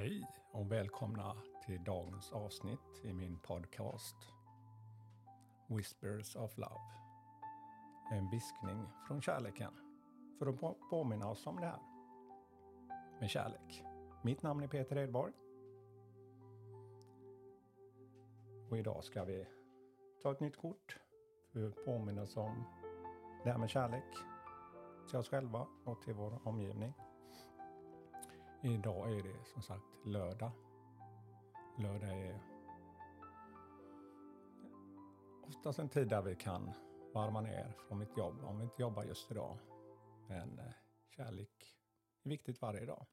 Hej och välkomna till dagens avsnitt i min podcast Whispers of Love. En viskning från kärleken för att påminna oss om det här med kärlek. Mitt namn är Peter Edborg. Och idag ska vi ta ett nytt kort för att påminna oss om det här med kärlek till oss själva och till vår omgivning. Idag är det som sagt lördag. Lördag är oftast en tid där vi kan varva ner från mitt jobb om vi inte jobbar just idag. Men eh, kärlek är viktigt varje dag.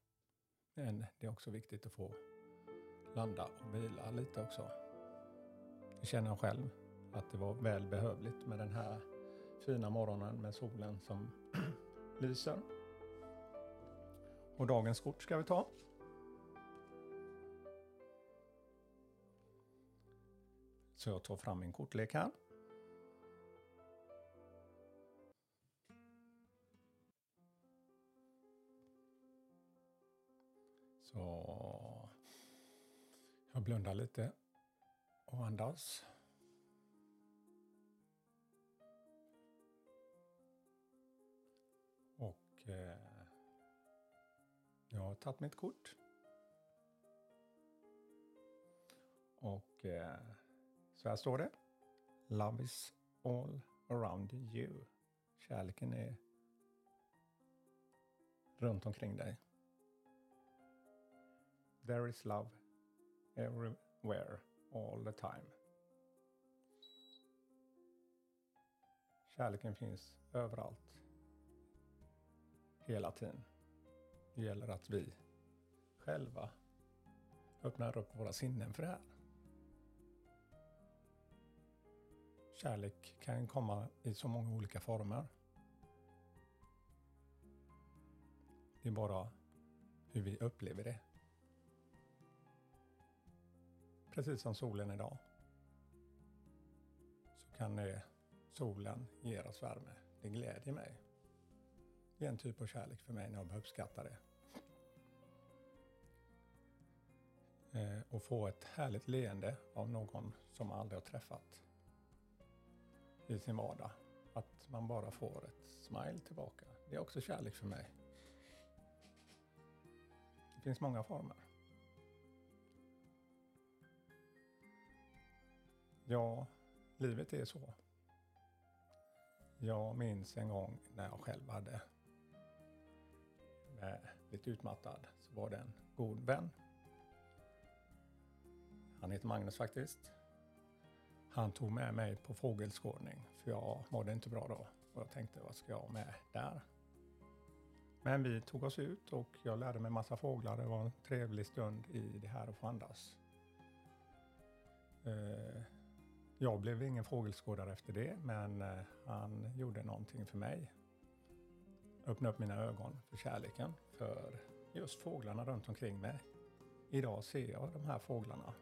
Men det är också viktigt att få landa och vila lite också. Det känner jag själv att det var väl behövligt med den här fina morgonen med solen som lyser. Och dagens kort ska vi ta. Så jag tar fram min kortlek här. Så jag blundar lite och andas. Och eh, har tagit mitt kort. Och eh, så här står det. Love is all around you. Kärleken är runt omkring dig. There is love everywhere all the time. Kärleken finns överallt. Hela tiden. Det gäller att vi själva öppnar upp våra sinnen för det här. Kärlek kan komma i så många olika former. Det är bara hur vi upplever det. Precis som solen idag. Så kan det, solen ge oss värme. Det glädjer mig. Det är en typ av kärlek för mig när jag uppskattar det. Eh, och få ett härligt leende av någon som man aldrig har träffat i sin vardag. Att man bara får ett smile tillbaka. Det är också kärlek för mig. Det finns många former. Ja, livet är så. Jag minns en gång när jag själv hade lite utmattad så var det en god vän han heter Magnus faktiskt. Han tog med mig på fågelskådning för jag mådde inte bra då. Och jag tänkte, vad ska jag med där? Men vi tog oss ut och jag lärde mig massa fåglar. Det var en trevlig stund i det här att få andas. Eh, jag blev ingen fågelskådare efter det, men eh, han gjorde någonting för mig. Öppnade upp mina ögon för kärleken, för just fåglarna runt omkring mig. Idag ser jag de här fåglarna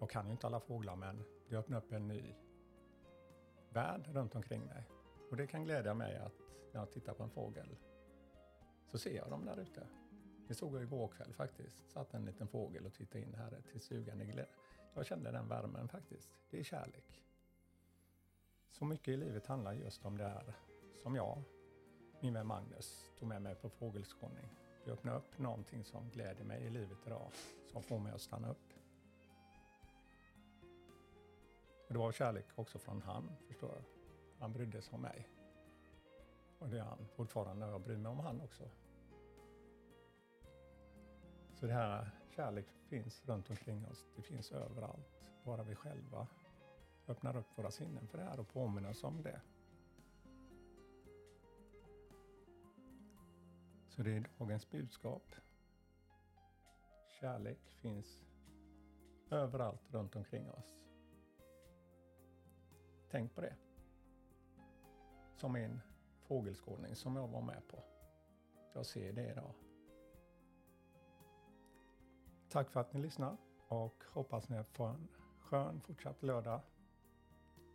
jag kan ju inte alla fåglar men det öppnar upp en ny värld runt omkring mig. Och det kan glädja mig att när jag tittar på en fågel så ser jag dem där ute. Det såg jag igår kväll faktiskt. Satt en liten fågel och tittade in här till stugan glädje. Jag kände den värmen faktiskt. Det är kärlek. Så mycket i livet handlar just om det här som jag, min vän Magnus, tog med mig på fågelskådning. Det öppnar upp någonting som gläder mig i livet idag, som får mig att stanna upp. Och det var kärlek också från han, förstår jag. Han brydde sig om mig. Och det är han fortfarande, och jag bryr mig om han också. Så det här kärlek finns runt omkring oss. Det finns överallt. Bara vi själva öppnar upp våra sinnen för det här och påminner oss om det. Så det är dagens budskap. Kärlek finns överallt runt omkring oss. Tänk på det. Som en fågelskådning som jag var med på. Jag ser det idag. Tack för att ni lyssnar och hoppas ni får en skön fortsatt lördag.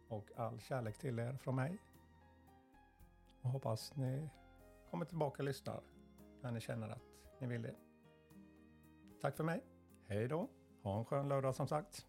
Och all kärlek till er från mig. Och hoppas ni kommer tillbaka och lyssnar när ni känner att ni vill det. Tack för mig. Hej då. Ha en skön lördag som sagt.